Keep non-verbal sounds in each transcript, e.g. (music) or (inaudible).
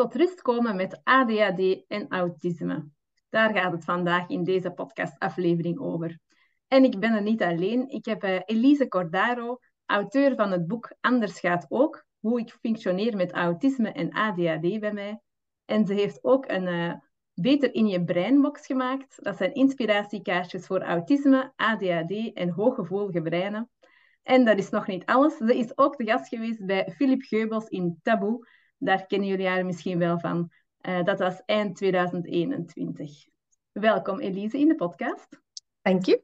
tot rust komen met ADHD en autisme. Daar gaat het vandaag in deze podcastaflevering over. En ik ben er niet alleen. Ik heb uh, Elise Cordaro, auteur van het boek Anders gaat ook, hoe ik functioneer met autisme en ADHD bij mij. En ze heeft ook een uh, Beter in je breinbox gemaakt. Dat zijn inspiratiekaartjes voor autisme, ADHD en hooggevoelige breinen. En dat is nog niet alles. Ze is ook de gast geweest bij Philip Geubels in Taboe. Daar kennen jullie haar misschien wel van. Uh, dat was eind 2021. Welkom Elise in de podcast. Dank je.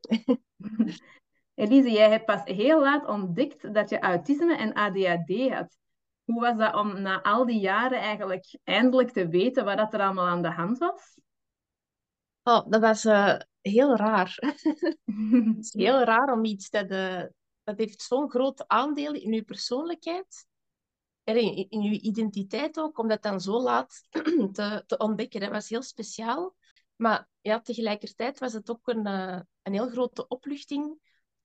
(laughs) Elise, jij hebt pas heel laat ontdekt dat je autisme en ADHD had. Hoe was dat om na al die jaren eigenlijk eindelijk te weten wat dat er allemaal aan de hand was? Oh, dat was uh, heel raar. (laughs) het is heel raar om iets dat, uh, dat heeft zo'n groot aandeel in je persoonlijkheid in, in je identiteit ook, om dat dan zo laat (clears throat) te, te ontdekken. Dat was heel speciaal. Maar ja, tegelijkertijd was het ook een, uh, een heel grote opluchting,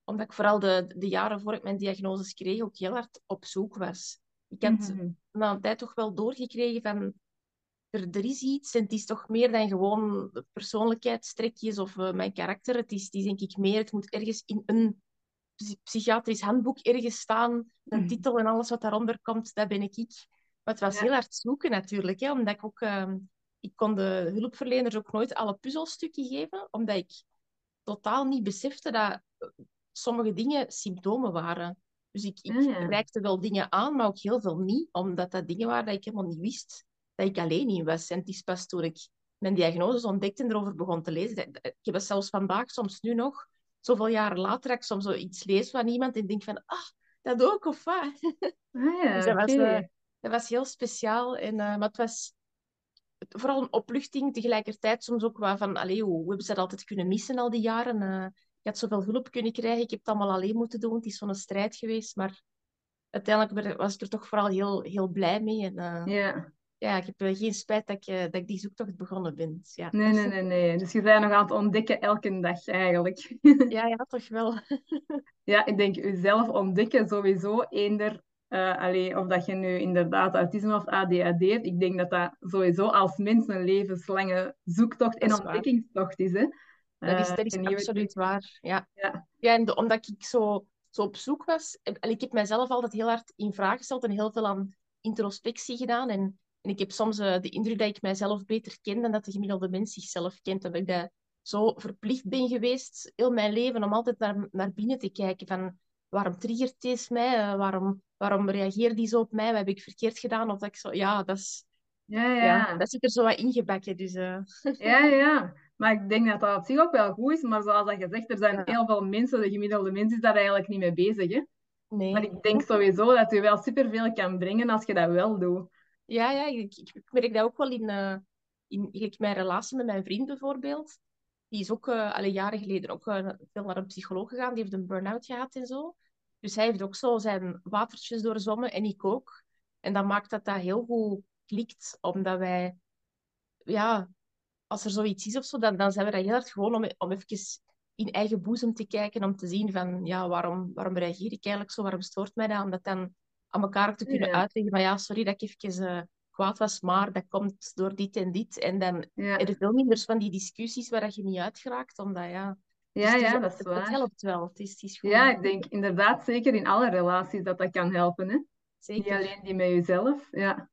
omdat ik vooral de, de jaren voor ik mijn diagnose kreeg ook heel hard op zoek was. Ik had mm -hmm. na een tijd toch wel doorgekregen van er, er is iets en het is toch meer dan gewoon persoonlijkheidstrekjes of uh, mijn karakter. Het is, het is denk ik meer, het moet ergens in een psychiatrisch handboek ergens staan, een -hmm. titel en alles wat daaronder komt, dat ben ik ik. Maar het was ja. heel hard zoeken natuurlijk, hè, omdat ik ook... Uh, ik kon de hulpverleners ook nooit alle puzzelstukken geven, omdat ik totaal niet besefte dat sommige dingen symptomen waren. Dus ik, ik ja. reikte wel dingen aan, maar ook heel veel niet, omdat dat dingen waren dat ik helemaal niet wist dat ik alleen in was. En het is pas toen ik mijn diagnose ontdekte en erover begon te lezen. Ik heb het zelfs vandaag, soms nu nog, zoveel jaren later, dat ik soms zoiets lees van iemand en denk van, ah, dat ook, of wat? (laughs) Ah, ja, dus dat, okay. was, uh, dat was heel speciaal. En, uh, maar het was vooral een opluchting, tegelijkertijd soms ook wel van, allee, hoe, hebben ze dat altijd kunnen missen al die jaren? Uh, ik had zoveel hulp kunnen krijgen. Ik heb het allemaal alleen moeten doen. Het is zo'n strijd geweest. Maar uiteindelijk was ik er toch vooral heel, heel blij mee. En, ja. Ja, ik heb geen spijt dat ik, dat ik die zoektocht begonnen ben. Dus, ja. Nee, nee, nee, nee. Dus je bent nog aan het ontdekken elke dag eigenlijk. (laughs) ja, ja, toch wel. (laughs) ja, ik denk jezelf ontdekken sowieso eender uh, allee, of dat je nu inderdaad autisme of ADHD hebt, ik denk dat dat sowieso als mens een levenslange zoektocht en ontdekkingstocht is. Hè? Dat is, dat is absoluut waar. Ja, ja. ja en de, omdat ik zo, zo op zoek was, en ik heb mijzelf altijd heel hard in vraag gesteld en heel veel aan introspectie gedaan. En, en ik heb soms uh, de indruk dat ik mijzelf beter ken dan dat de gemiddelde mens zichzelf kent. Dat ik dat zo verplicht ben geweest, heel mijn leven, om altijd naar, naar binnen te kijken. Van, waarom triggert deze mij? waarom, waarom reageert die zo op mij? Wat heb ik verkeerd gedaan? Of dat ik zo... Ja, dat is... Ja, ja. ja dat zit er zo wat ingebakken. Dus, uh... (laughs) Ja, ja. Maar ik denk dat dat op zich ook wel goed is. Maar zoals dat je zegt, er zijn ja. heel veel mensen, de gemiddelde mens is daar eigenlijk niet mee bezig. Hè? Nee. Maar ik denk sowieso dat je wel superveel kan brengen als je dat wel doet. Ja, ja ik, ik merk dat ook wel in, uh, in mijn relatie met mijn vriend bijvoorbeeld. Die is ook uh, alle jaren geleden ook uh, veel naar een psycholoog gegaan. Die heeft een burn-out gehad en zo. Dus hij heeft ook zo zijn watertjes doorzwommen en ik ook. En dat maakt dat dat heel goed klikt, omdat wij, ja, als er zoiets is of zo, dan, dan zijn we dat heel hard gewoon om, om even in eigen boezem te kijken, om te zien van, ja, waarom, waarom reageer ik eigenlijk zo, waarom stoort mij dat, om dat dan aan elkaar te kunnen ja. uitleggen van, ja, sorry dat ik even uh, kwaad was, maar dat komt door dit en dit. En dan ja. er veel minder van die discussies waar je niet uitgeraakt, omdat, ja... Ja, dus ja, dat is het, waar. Het helpt wel. Het is, het is gewoon... Ja, ik denk inderdaad zeker in alle relaties dat dat kan helpen. Hè? Zeker. Niet alleen die met jezelf. Ja,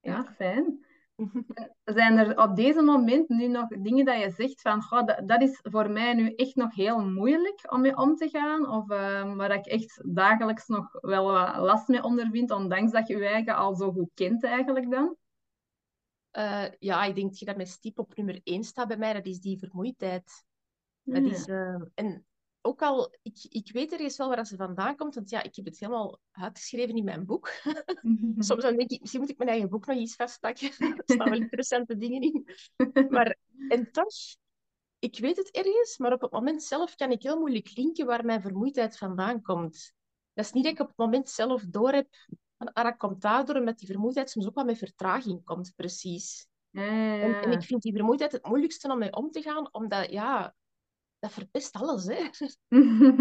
ja. ja fijn. (laughs) Zijn er op deze moment nu nog dingen dat je zegt van goh, dat, dat is voor mij nu echt nog heel moeilijk om mee om te gaan? Of uh, waar ik echt dagelijks nog wel wat last mee ondervind, ondanks dat je je eigen al zo goed kent eigenlijk dan? Uh, ja, ik denk dat je met stip op nummer 1 staat bij mij, dat is die vermoeidheid. Dat is, uh, en ook al, ik, ik weet ergens wel waar ze vandaan komt, want ja, ik heb het helemaal uitgeschreven in mijn boek. (laughs) Soms dan denk ik, misschien moet ik mijn eigen boek nog eens vastpakken. (laughs) er staan wel interessante dingen in. (laughs) Maar, en toch, ik weet het ergens, maar op het moment zelf kan ik heel moeilijk linken waar mijn vermoeidheid vandaan komt. Dat is niet dat ik op het moment zelf door heb, ah, dat komt daardoor, met die vermoeidheid soms ook wel met vertraging komt, precies. Ja, ja, En, en ik vind die vermoeidheid het moeilijkste om mee om te gaan, omdat, ja, dat verpest alles, hè.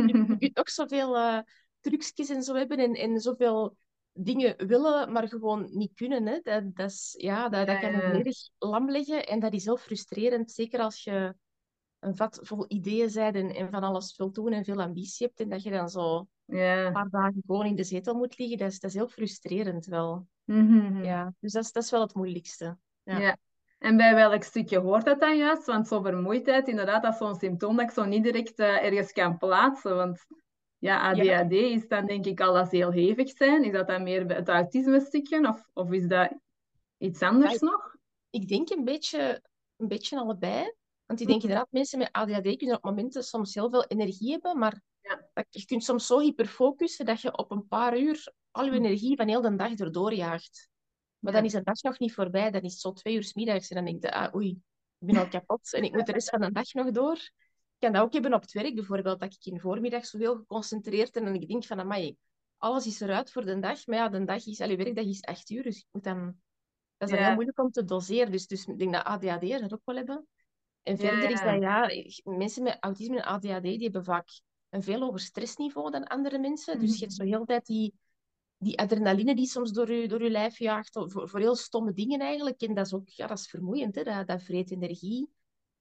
Je, kunt ook zoveel uh, trucjes en zo hebben en, en zoveel dingen willen, maar gewoon niet kunnen. Hè. Dat, dat, is, ja, dat, dat kan je volledig lam leggen. En dat is heel frustrerend, zeker als je een vat vol ideeën bent en, en van alles wil doen en veel ambitie hebt. En dat je dan zo een paar dagen gewoon in de zetel moet liggen. Dat is, dat is heel frustrerend wel. Mhm. Ja, dus dat is, dat is wel het moeilijkste. Ja. Ja. En bij welk stukje hoort dat dan juist? Want zo vermoeidheid, inderdaad, dat is zo'n symptoom dat ik zo niet direct eh, ergens kan plaatsen. Want ja, ADHD is dan denk ik al dat ze heel hevig zijn. Is dat dan meer het autisme-stukje? Of, of is dat iets anders nog? Ik denk een beetje, een beetje allebei. Want ik denk Mhm. inderdaad, mensen met ADHD kunnen op momenten soms heel veel energie hebben, maar Ja. dat, je kunt soms zo hyperfocussen dat je op een paar uur al je Mhm. energie van heel de dag erdoor jaagt. Maar Ja. dan is de dag nog niet voorbij, dan is het zo twee uur 's middags en dan denk je, ah, oei, ik ben al kapot en ik moet de rest van de dag nog door. Ik kan dat ook hebben op het werk bijvoorbeeld, dat ik in de voormiddag zoveel geconcentreerd ben en ik denk van, amai, alles is eruit voor de dag, maar ja, de dag is, allee, werkdag is acht uur, dus ik moet dan... Dat is dan Ja. heel moeilijk om te doseren, dus, dus ik denk dat ADHD'ers dat ook wel hebben. En Ja, verder is dat, ja, mensen met autisme en ADHD, die hebben vaak een veel hoger stressniveau dan andere mensen. Dus je hebt zo heel tijd die, die adrenaline die soms door je, door je lijf jaagt, voor, voor heel stomme dingen eigenlijk. En dat is ook, ja, dat is vermoeiend, hè? Dat, dat vreet energie.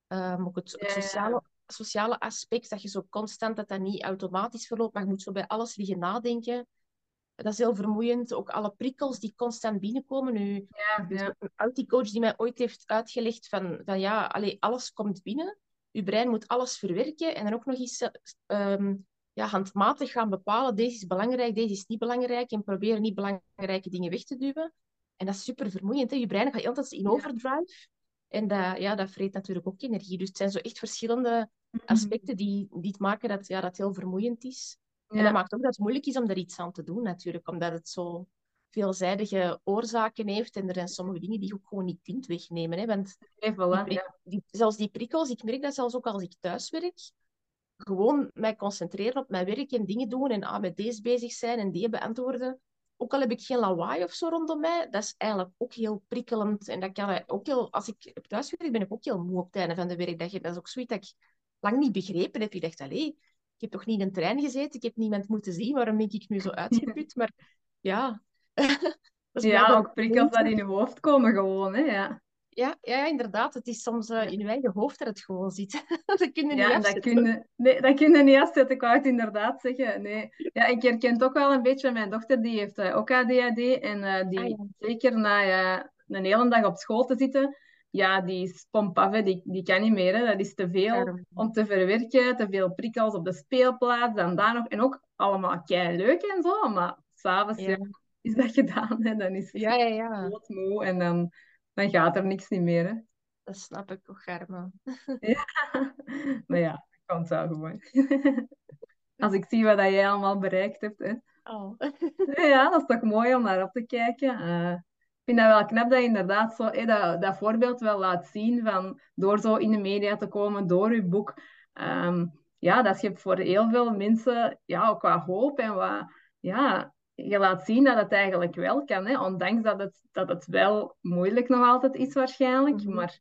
Ehm, ook het, sociale, sociale aspect, dat je zo constant, dat dat niet automatisch verloopt, maar je moet zo bij alles liggen nadenken. Dat is heel vermoeiend. Ook alle prikkels die constant binnenkomen. Nu, Ja, ja. een auticoach die mij ooit heeft uitgelegd van, van ja, allee, alles komt binnen. Je brein moet alles verwerken en dan ook nog eens eh, ehm, ja, handmatig gaan bepalen. Deze is belangrijk, deze is niet belangrijk. En proberen niet belangrijke dingen weg te duwen. En dat is super vermoeiend. Hè? Je brein gaat altijd in overdrive. En dat, ja, dat vreet natuurlijk ook energie. Dus het zijn zo echt verschillende Mhm. aspecten die, die het maken dat, ja, dat heel vermoeiend is. En dat maakt ook dat het moeilijk is om daar iets aan te doen, natuurlijk. Omdat het zo veelzijdige oorzaken heeft. En er zijn sommige dingen die je ook gewoon niet kunt wegnemen. Hè? Want die- zelfs die prikkels, ik merk dat zelfs ook als ik thuis werk. Gewoon mij concentreren op mijn werk en dingen doen. En ah, met deze bezig zijn en die beantwoorden. Ook al heb ik geen lawaai of zo rondom mij, dat is eigenlijk ook heel prikkelend. En dat kan ook heel... Als ik op thuis werk, ben ik ook heel moe op het einde van de werkdag. Dat is ook zoiets dat ik lang niet begrepen heb. Ik dacht, allee, ik heb toch niet in een trein gezeten? Ik heb niemand moeten zien. Waarom ben ik nu zo uitgeput? Maar ja... (laughs) dat is Ja, ook prikkels dat in je hoofd komen gewoon, hè. Ja, Ja, ja, inderdaad. Het is soms eh, in eigen hoofd dat het gewoon zit. (laughs) dat kun je niet ja en dat afzetten. kun je, nee, dat kun je niet afzetten, ik wou het inderdaad zeggen. Nee. Ja, ik herken ook wel een beetje. Mijn dochter die heeft eh, ook ADHD en eh, die Ah, ja. zeker na een hele dag op school te zitten, ja, die is hè. Die, die kan niet meer. Hè. Dat is te veel om te verwerken, te veel prikkels op de speelplaats, dan daar nog. En ook allemaal kei leuk en zo, maar s'avonds ja. Ja. is dat gedaan. Hè. Dan is het Ja, ja, ja. doodmoe en dan, dan gaat er niks niet meer. Hè. Dat snap ik ook, Garma. (laughs) Maar ja, dat komt wel gewoon. (laughs) Als ik zie wat jij allemaal bereikt hebt. Hè. Oh. (laughs) Ja, dat is toch mooi om naar op te kijken. Eh, ik vind dat wel knap dat je inderdaad zo, dat, dat voorbeeld wel laat zien van door zo in de media te komen, door je boek. Ehm, ja, dat je voor heel veel mensen ja, ook wat hoop en wat, ja, je laat zien dat het eigenlijk wel kan. Hè, ondanks dat het, dat het wel moeilijk nog altijd is waarschijnlijk. Mhm. Maar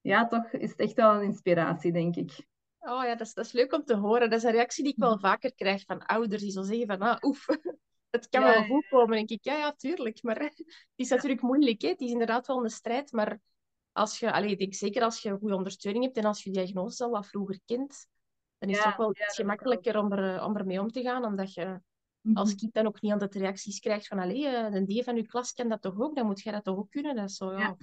ja, toch is het echt wel een inspiratie, denk ik. Oh ja, dat is, dat is leuk om te horen. Dat is een reactie die ik wel vaker krijg van ouders die zo zeggen van, ah, oef, (laughs) het kan Ja, wel goed komen. En ik denk, ja, ja, tuurlijk. Maar (laughs) het is natuurlijk moeilijk, hè. Het is inderdaad wel een strijd, maar als je, allee, ik denk zeker als je goede ondersteuning hebt en als je diagnose al wat vroeger kent, dan is het ook wel iets gemakkelijker om, er, om ermee om te gaan, omdat je als kind dan ook niet altijd reacties krijgt van, allee, eh, een die van je klas kan dat toch ook, dan moet jij dat toch ook kunnen. Dat is zo, ja. Ja.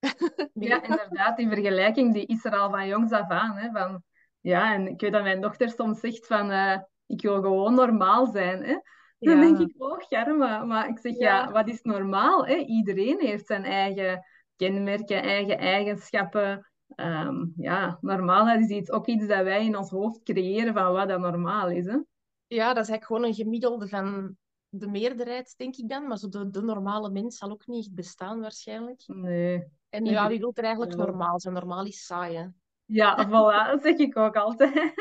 (laughs) Nee. Ja, (laughs) inderdaad, die vergelijking die is er al van jongs af aan. Hè, van, ja, en ik weet dat mijn dochter soms zegt van, eh, ik wil gewoon normaal zijn. Hè. Dan Ja. denk ik, oh, Germa. Maar ik zeg, ja, Ja. wat is normaal? Hè? Iedereen heeft zijn eigen kenmerken, eigen eigenschappen. Ehm, ja, normaal dat is iets, ook iets dat wij in ons hoofd creëren van wat dat normaal is. Hè. Ja, dat is eigenlijk gewoon een gemiddelde van de meerderheid, denk ik dan. Maar zo de, de normale mens zal ook niet bestaan, waarschijnlijk. Nee. En ja, wie wil er eigenlijk normaal zijn? Normaal is saai, hè. Ja, (laughs) voilà, dat zeg ik ook altijd. (laughs)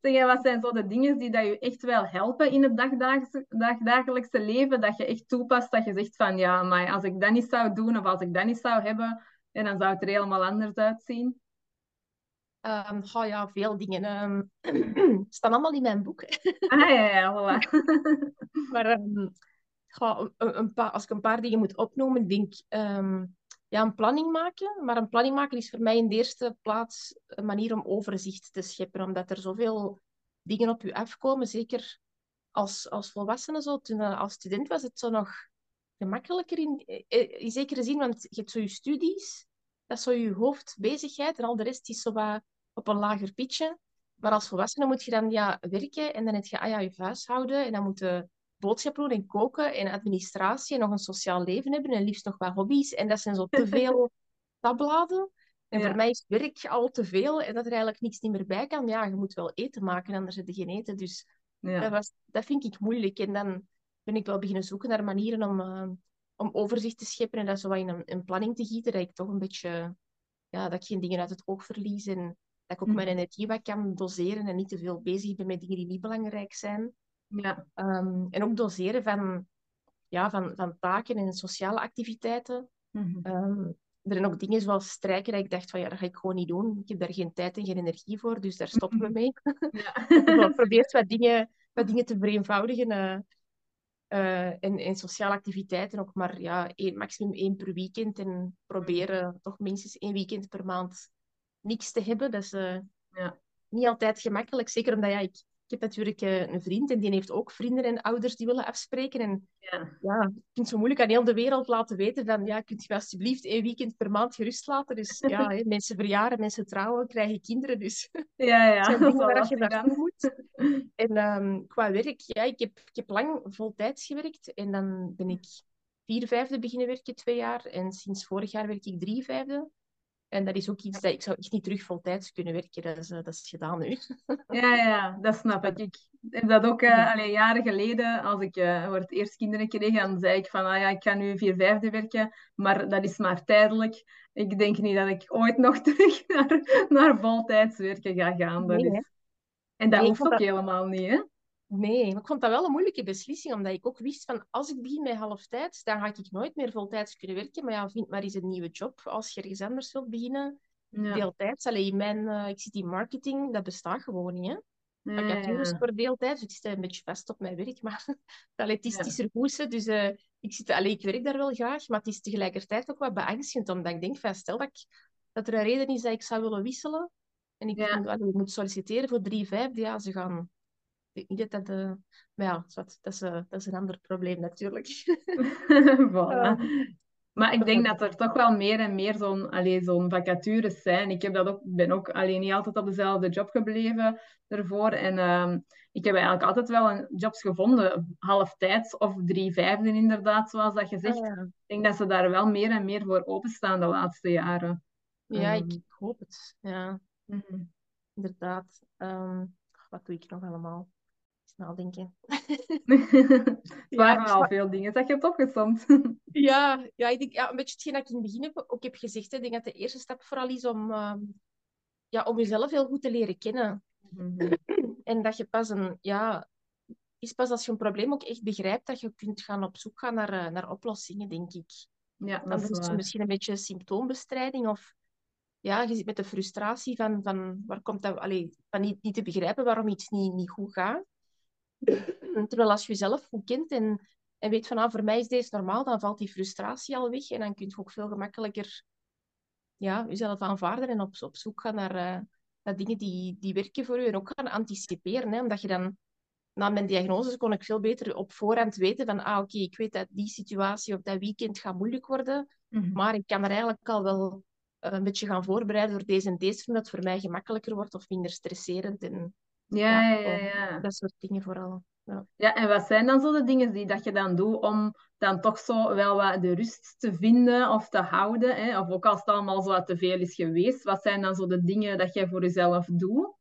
Zeg, wat zijn zo de dingen die dat je echt wel helpen in het dagdagelijkse, dagdagelijkse leven? Dat je echt toepast, dat je zegt van ja, maar als ik dat niet zou doen of als ik dat niet zou hebben, en dan zou het er helemaal anders uitzien. Um, oh ja, veel dingen. Um, (clears throat) (clears throat) staan allemaal in mijn boek. ah ja, ja, voilà. (laughs) maar um, ga, een, een paar, als ik een paar dingen moet opnoemen, denk ik ja, een planning maken. Maar een planning maken is voor mij in de eerste plaats een manier om overzicht te scheppen. Omdat er zoveel dingen op je afkomen. Zeker als, als volwassene. Zo. Toen uh, als student was het zo nog gemakkelijker in, eh, in zekere zin. Want je hebt zo je studies. Dat is zo je hoofdbezigheid. En al de rest is zo wat op een lager pitje. Maar als volwassene moet je dan ja, werken. En dan heb je ah, ja, je huishouden. En dan moet je boodschappen doen en koken en administratie en nog een sociaal leven hebben en liefst nog wat hobby's. En dat zijn zo te veel (laughs) tabbladen. En voor mij is werk al te veel en dat er eigenlijk niks niet meer bij kan. Ja, je moet wel eten maken, anders heb je geen eten. Dus ja. dat, was, dat vind ik moeilijk. En dan ben ik wel beginnen zoeken naar manieren om, uh, om overzicht te scheppen en dat zo wat in een, een, planning te gieten. Dat ik toch een beetje, ja, dat ik geen dingen uit het oog verlies en dat ik ook hm. mijn energie wat kan doseren en niet te veel bezig ben met dingen die niet belangrijk zijn. Ja. Um, en ook doseren van, ja, van, van taken en sociale activiteiten. Mm -hmm. um, er zijn ook dingen zoals strijken dat ik dacht van ja, dat ga ik gewoon niet doen. Ik heb daar geen tijd en geen energie voor, dus daar stoppen we mee. Ja. (laughs) ik probeer wat dingen, wat dingen te vereenvoudigen. Uh, uh, en, en sociale activiteiten ook maar ja, één, maximum één per weekend. En proberen toch minstens één weekend per maand niks te hebben. Dat is uh, ja. niet altijd gemakkelijk. Zeker omdat ja, ik heb natuurlijk uh, een vriend en die heeft ook vrienden en ouders die willen afspreken. En ja, ja ik vind het zo moeilijk aan heel de wereld laten weten van ja, kunt je alsjeblieft één weekend per maand gerust laten. Dus ja, (laughs) mensen verjaren, mensen trouwen, krijgen kinderen. Dus ja, ja, (laughs) dat waar je naartoe moet. (laughs) En um, qua werk, ja, ik heb, ik heb lang voltijds gewerkt. En dan ben ik vier vijfde beginnen werken, twee jaar. En sinds vorig jaar werk ik drie vijfde. En dat is ook iets dat ik zou echt niet terug voltijds kunnen werken. Dat is, uh, dat is gedaan nu. (laughs) Ja, ja, dat snap ik. Ik heb dat ook uh, allee, jaren geleden, als ik uh, voor het eerst kinderen kreeg, dan zei ik van, ah ja, ik ga nu vier vijfde werken, maar dat is maar tijdelijk. Ik denk niet dat ik ooit nog (laughs) terug naar, naar voltijds werken ga gaan. Dat Nee, is... En dat Nee, hoeft ook dat- helemaal niet, hè? Nee, maar ik vond dat wel een moeilijke beslissing, omdat ik ook wist van als ik begin met halftijds, dan ga ik nooit meer voltijds kunnen werken. Maar ja, vind maar eens een nieuwe job als je ergens anders wilt beginnen. Ja, Deeltijds, alleen mijn, eh, ik zit in marketing, dat bestaat gewoon niet. Hè? ja, Vacatures ja. voor deeltijds, dus ik sta een beetje vast op mijn werk, maar (laughs) het is, er goed, dus eh, ik, zit, allee, ik werk daar wel graag, maar het is tegelijkertijd ook wat beangstigend, omdat ik denk van stel dat, ik, dat er een reden is dat ik zou willen wisselen en ik, allee, ik moet solliciteren voor drie vijfde, ja, ze gaan... Ik denk niet dat dat... eh, maar ja, dat is, eh, dat is een ander probleem natuurlijk. (laughs) Voilà. (laughs) Maar ik denk dat er toch wel meer en meer zo'n zo'n vacatures zijn. Ik heb dat ook, ben ook alleen niet altijd op dezelfde job gebleven ervoor. En ehm, ik heb eigenlijk altijd wel een jobs gevonden, halftijds of drie vijfde inderdaad, zoals dat je ah, zegt. ja. Ik denk dat ze daar wel meer en meer voor openstaan de laatste jaren. Ja, ik Ehm, ik hoop het. Ja, mhm. inderdaad. Ehm, wat doe ik nog allemaal? Eens nadenken. Het Ja, waren ik al veel dingen dat je hebt opgesomd. (laughs) Ja, ja, ik denk, ja, een beetje hetgeen dat ik in het begin heb, ook heb gezegd. Hè. Ik denk dat de eerste stap vooral is om, ehm, ja, om jezelf heel goed te leren kennen. Mhm. En dat je pas een, ja, is pas als je een probleem ook echt begrijpt, dat je kunt gaan op zoek gaan naar, eh, naar oplossingen, denk ik. Ja, dat Anders is waar. misschien een beetje symptoombestrijding of ja, je zit met de frustratie van, van waar komt dat, allee, van niet, niet te begrijpen waarom iets niet, niet goed gaat. Terwijl als je jezelf goed kent en, en weet van ah, voor mij is deze normaal, dan valt die frustratie al weg en dan kun je ook veel gemakkelijker ja, jezelf aanvaarden en op, op zoek gaan naar, eh, naar dingen die, die werken voor je en ook gaan anticiperen. Hè, omdat je dan, na mijn diagnose kon ik veel beter op voorhand weten van ah, oké, ik weet dat die situatie of dat weekend gaat moeilijk worden, Mhm. maar ik kan er eigenlijk al wel eh, een beetje gaan voorbereiden door deze en deze, zodat het voor mij gemakkelijker wordt of minder stresserend en Ja, ja, ja, dat soort dingen vooral. Ja. Ja, en wat zijn dan zo de dingen die dat je dan doet om dan toch zo wel wat de rust te vinden of te houden? Hè? Of ook als het allemaal zo wat te veel is geweest, wat zijn dan zo de dingen dat jij voor jezelf doet?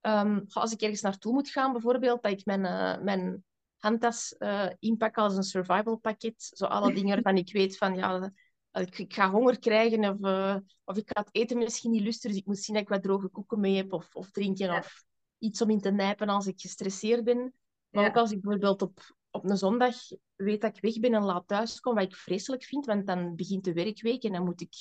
Ehm, als ik ergens naartoe moet gaan, bijvoorbeeld, dat ik mijn, eh, mijn handtas eh, inpak als een survival pakket. Zo alle (laughs) dingen waarvan ik weet van, ja, ik, ik ga honger krijgen of, eh, of ik ga het eten misschien niet lusten, dus ik moet zien dat ik wat droge koeken mee heb of, of drinken Ja. of iets om in te nijpen als ik gestresseerd ben. Maar Ja. ook als ik bijvoorbeeld op, op een zondag weet dat ik weg ben en laat thuis kom, wat ik vreselijk vind, want dan begint de werkweek en dan moet ik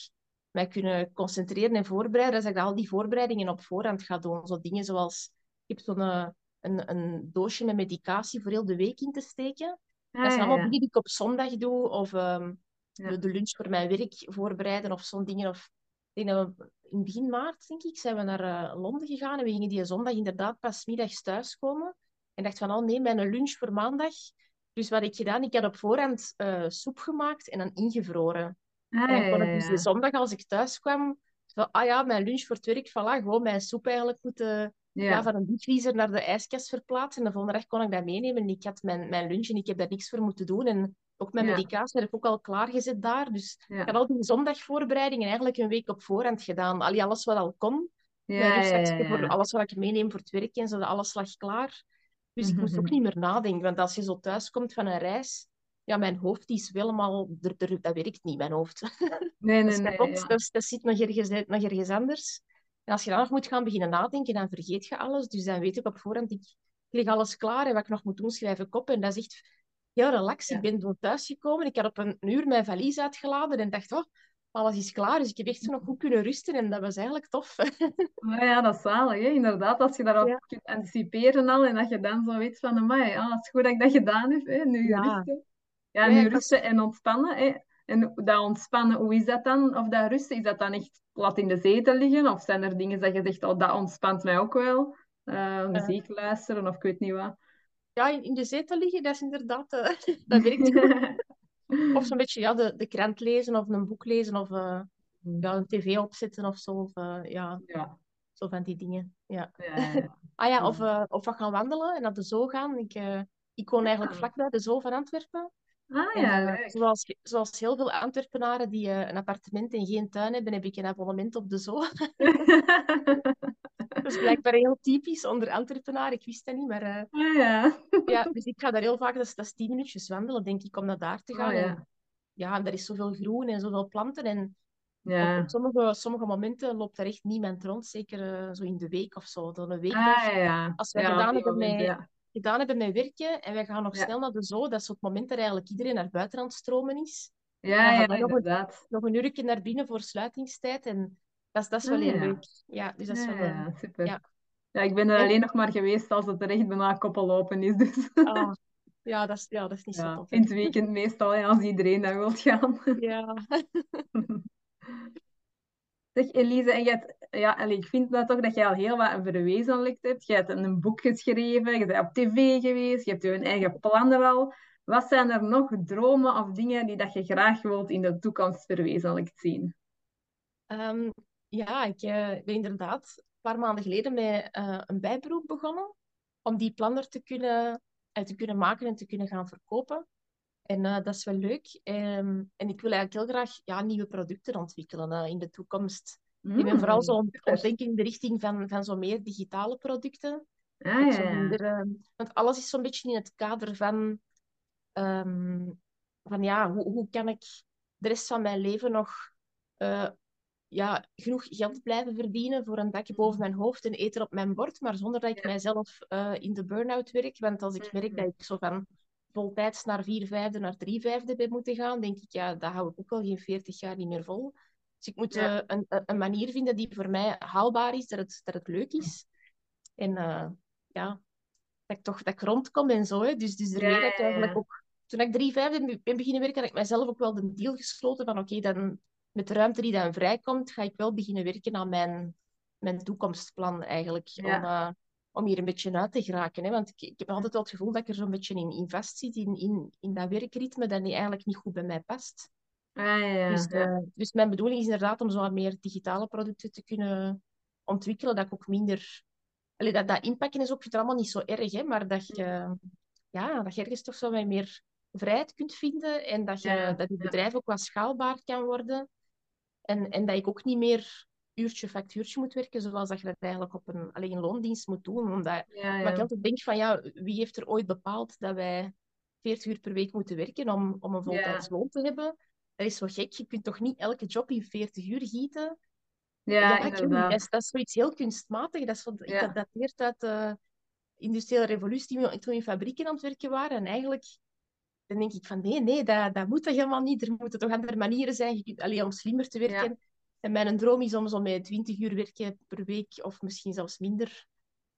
mij kunnen concentreren en voorbereiden, dat ik al die voorbereidingen op voorhand ga doen. Zo dingen zoals, ik heb zo'n eh, een, een doosje met medicatie voor heel de week in te steken. Ah, dat zijn ja, allemaal ja. dingen die ik op zondag doe, of ehm, Ja. de, de lunch voor mijn werk voorbereiden, of zo'n dingen. Of, denk dat we in begin maart, denk ik, zijn we naar eh, Londen gegaan en we gingen die zondag inderdaad pas middags thuiskomen. En dacht van, oh nee, mijn lunch voor maandag. Dus wat ik gedaan, ik had op voorhand eh, soep gemaakt en dan ingevroren. Ah, En dan kon ik dus die zondag, als ik thuis kwam, zo, ah ja, mijn lunch voor het werk, voilà, gewoon mijn soep eigenlijk moeten ja. Ja. van een diepvriezer naar de ijskast verplaatsen. En de volgende dag kon ik dat meenemen. En ik had mijn, mijn lunch en ik heb daar niks voor moeten doen. En ook mijn Ja. medicatie heb ik ook al klaargezet daar. Dus ik had al die zondagvoorbereidingen eigenlijk een week op voorhand gedaan. Allee, alles wat al kon. Ja, voor alles wat ik meeneem voor het werk en zo, alles lag klaar. Dus ik moest ook niet meer nadenken. Want als je zo thuis komt van een reis, ja, mijn hoofd die is helemaal... Er, er, dat werkt niet, mijn hoofd. Nee, (laughs) Dat nee, is nee. ja. dat, zit nog ergens, nog ergens anders. En als je dan nog moet gaan beginnen nadenken, dan vergeet je alles. Dus dan weet ik op voorhand, ik leg alles klaar en wat ik nog moet doen, schrijf ik op. En dat is echt heel relaxed. Ja. Ik ben toen thuisgekomen, ik had op een uur mijn valies uitgeladen en dacht, oh, alles is klaar. Dus ik heb echt zo nog goed kunnen rusten en dat was eigenlijk tof. (laughs) Maar ja, dat is zalig, hè? inderdaad. Als je daarop Ja. kunt anticiperen al en dat je dan zo weet van, amai, ah, het is goed dat ik dat gedaan heb. Hè? Nu Ja. rusten. Ja, nu rusten en ontspannen. Hè? En dat ontspannen, hoe is dat dan? Of dat rusten, is dat dan echt plat in de zetel liggen? Of zijn er dingen dat je zegt, oh, dat ontspant mij ook wel? Eh, muziek luisteren of ik weet niet wat. Ja, in, in de zetel liggen, dat is inderdaad... eh, (laughs) dat werkt goed. (laughs) Of zo'n beetje ja, de, de krant lezen of een boek lezen of eh, ja, een tv opzetten of zo. Of, eh, ja, Ja, zo van die dingen. Ja. (laughs) Ah ja, of, of wat gaan wandelen en naar de zoo gaan. Ik, ik woon eigenlijk Ja. vlakbij de zoo van Antwerpen. Ah ja, zoals, zoals heel veel Antwerpenaren die eh, een appartement en geen tuin hebben, heb ik een abonnement op de zoo. (laughs) Dat is blijkbaar heel typisch onder Antwerpenaren. Ik wist dat niet, maar eh, Ah ja. ja, dus ik ga daar heel vaak, dat is, dat is tien minuutjes wandelen, denk ik, om naar daar te Oh, gaan. ja. En, ja, en er is zoveel groen en zoveel planten. En op, Ja. op sommige, sommige momenten loopt er echt niemand rond, zeker eh, zo in de week of zo. Dan een week Ah ja, ja. Als op gedaan hebben met-. Gedaan hebben met werken en wij gaan nog Ja. snel naar de zoo, dat is op het moment dat eigenlijk iedereen naar buiten aan het stromen is. Ja, ja, wij nog een- inderdaad. Nog een uurtje naar binnen voor sluitingstijd en dat is, dat is wel Ah, heel leuk. Ja, dus dat is wel... eh, ja, super. ja. Ik ben er En- alleen nog maar geweest als het er echt bijna koppel open is. Dus ah, ja, dat is, ja, dat is niet zo tof. hè. in het weekend meestal, ja, als iedereen daar wil gaan. Ja. (laughs) Zeg Elise, en hebt, ja, ik vind nou toch dat je al heel wat verwezenlijkt hebt. Je hebt een boek geschreven, je bent op tv geweest, je hebt je eigen plannen al. Wat zijn er nog dromen of dingen die dat je graag wilt in de toekomst verwezenlijkt zien? Ehm, ja, ik eh, ben inderdaad een paar maanden geleden met eh, een bijberoep begonnen om die planner te kunnen, eh, te kunnen maken en te kunnen gaan verkopen. En eh, dat is wel leuk. Ehm, en ik wil eigenlijk heel graag ja, nieuwe producten ontwikkelen eh, in de toekomst. Ik ben vooral zo Mm, het denken in de richting van, van zo meer digitale producten. Ah, ja, zo minder, ehm, want alles is zo'n beetje in het kader van, ehm, van ja, hoe, hoe kan ik de rest van mijn leven nog eh, ja, genoeg geld blijven verdienen voor een dakje boven mijn hoofd en eten op mijn bord, maar zonder dat ik Ja. mijzelf in de burn-out werk. Want als ik merk Mhm. dat ik zo van voltijds naar vier vijfde, naar drie vijfde ben moeten gaan, denk ik, ja, dat hou ik ook al geen veertig jaar niet meer vol. Dus ik moet Ja. eh, een, een manier vinden die voor mij haalbaar is, dat het, dat het leuk is. En eh, ja, dat ik toch dat ik rondkom en zo. Hè. Dus, dus Ja, ermee dat ik ja, eigenlijk ja. ook... Toen ik drie vijfde ben beginnen werken, had ik mijzelf ook wel de deal gesloten van oké, dan met de ruimte die dan vrijkomt, ga ik wel beginnen werken aan mijn, mijn toekomstplan eigenlijk. Ja. Om, eh, om hier een beetje uit te geraken. Hè? Want ik, ik heb altijd wel het gevoel dat ik er zo'n beetje in, in vast zit, in, in, in dat werkritme, dat niet, eigenlijk niet goed bij mij past. Ah, ja, Dus, ja. eh, dus mijn bedoeling is inderdaad om zo wat meer digitale producten te kunnen ontwikkelen, dat ik ook minder... Allee, dat, dat inpakken is ook, het allemaal niet zo erg, hè, maar dat je, ja, dat je ergens toch zo wat meer vrijheid kunt vinden en dat, je, Ja, dat je ja. bedrijf ook wat schaalbaar kan worden. En, en dat ik ook niet meer uurtje factuurtje moet werken, zoals dat je dat eigenlijk op een alleen loondienst moet doen. Omdat, Ja, maar ik altijd denk van, ja, wie heeft er ooit bepaald dat wij 40 uur per week moeten werken om, om een loon te hebben? Dat is zo gek. Je kunt toch niet elke job in 40 uur gieten? Ja. Dat is, dat is zoiets heel kunstmatig. Dat, is Ja. dat dateert uit de industriële revolutie, toen we in fabrieken aan het werken waren. En eigenlijk dan denk ik van, nee, nee, dat, dat moet toch helemaal niet. Er moeten toch andere manieren zijn je kunt, allee, om slimmer te werken. En mijn droom is om met 20 uur werken per week, of misschien zelfs minder,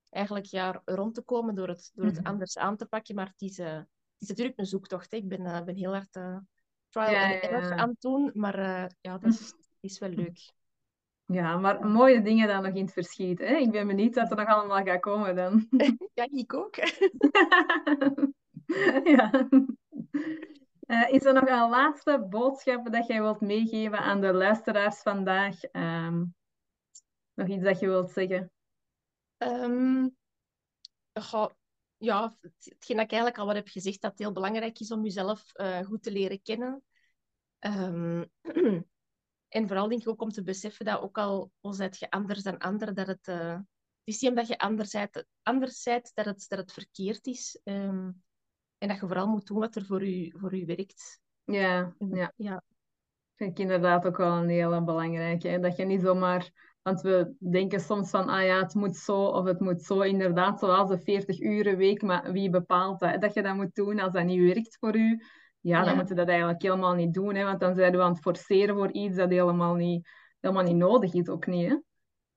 eigenlijk ja, rond te komen door het, door het Mhm. anders aan te pakken. Maar het is, eh, het is natuurlijk een zoektocht. Hè. Ik ben, eh, ben heel hard eh, trial Ja, and error ja. aan het doen, maar ja, dat is, is wel leuk. Ja, maar mooie dingen dan nog in het verschiet. Hè? Ik ben benieuwd wat er nog allemaal gaat komen dan. (laughs) Ja, ik ook. (laughs) ja. (laughs) Eh, is er nog een laatste boodschap dat jij wilt meegeven aan de luisteraars vandaag? Ehm, nog iets dat je wilt zeggen? Ehm, ja, het- hetgeen dat ik eigenlijk al wat heb gezegd, dat het heel belangrijk is om jezelf eh, goed te leren kennen. Ehm, (clears throat) en vooral denk ik ook om te beseffen dat ook al, je anders dan anderen, dat het, eh, is niet omdat je anders zijt, dat, het, dat het verkeerd is. En dat je vooral moet doen wat er voor u, voor u werkt. Ja, ja. ja, vind ik inderdaad ook wel een hele belangrijke. hè. Dat je niet zomaar, want we denken soms van, ah ja, het moet zo of het moet zo, inderdaad, zoals de 40 uren week, maar wie bepaalt dat? Dat je dat moet doen als dat niet werkt voor u, ja, dan Ja. moet je dat eigenlijk helemaal niet doen, hè, want dan zijn we aan het forceren voor iets dat helemaal niet, helemaal niet nodig is, ook niet, hè?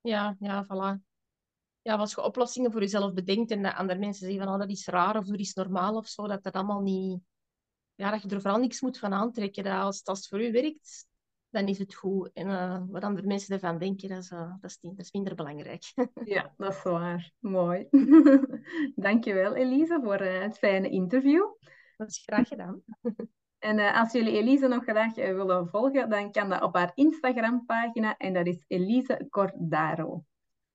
ja, ja, voilà. Ja, als je oplossingen voor jezelf bedenkt en dat andere mensen zeggen van oh, dat is raar of dat is normaal of zo, dat dat allemaal niet... Ja, dat je er vooral niks moet van aantrekken. Dat als, als het voor u werkt, dan is het goed. En eh, wat andere mensen ervan denken, dat is, eh, dat is, niet, dat is minder belangrijk. (laughs) Ja, dat is waar. Mooi. (laughs) Dankjewel, Elise, voor eh, het fijne interview. dat is graag gedaan. (laughs) En als jullie Elise nog graag willen volgen, dan kan dat op haar Instagram-pagina en dat is Elise Cordaro.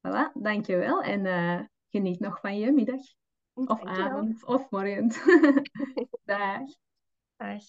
Voilà, dankjewel en eh, geniet nog van je middag of Dankjewel. avond of morgen. (laughs) Dag. Dag.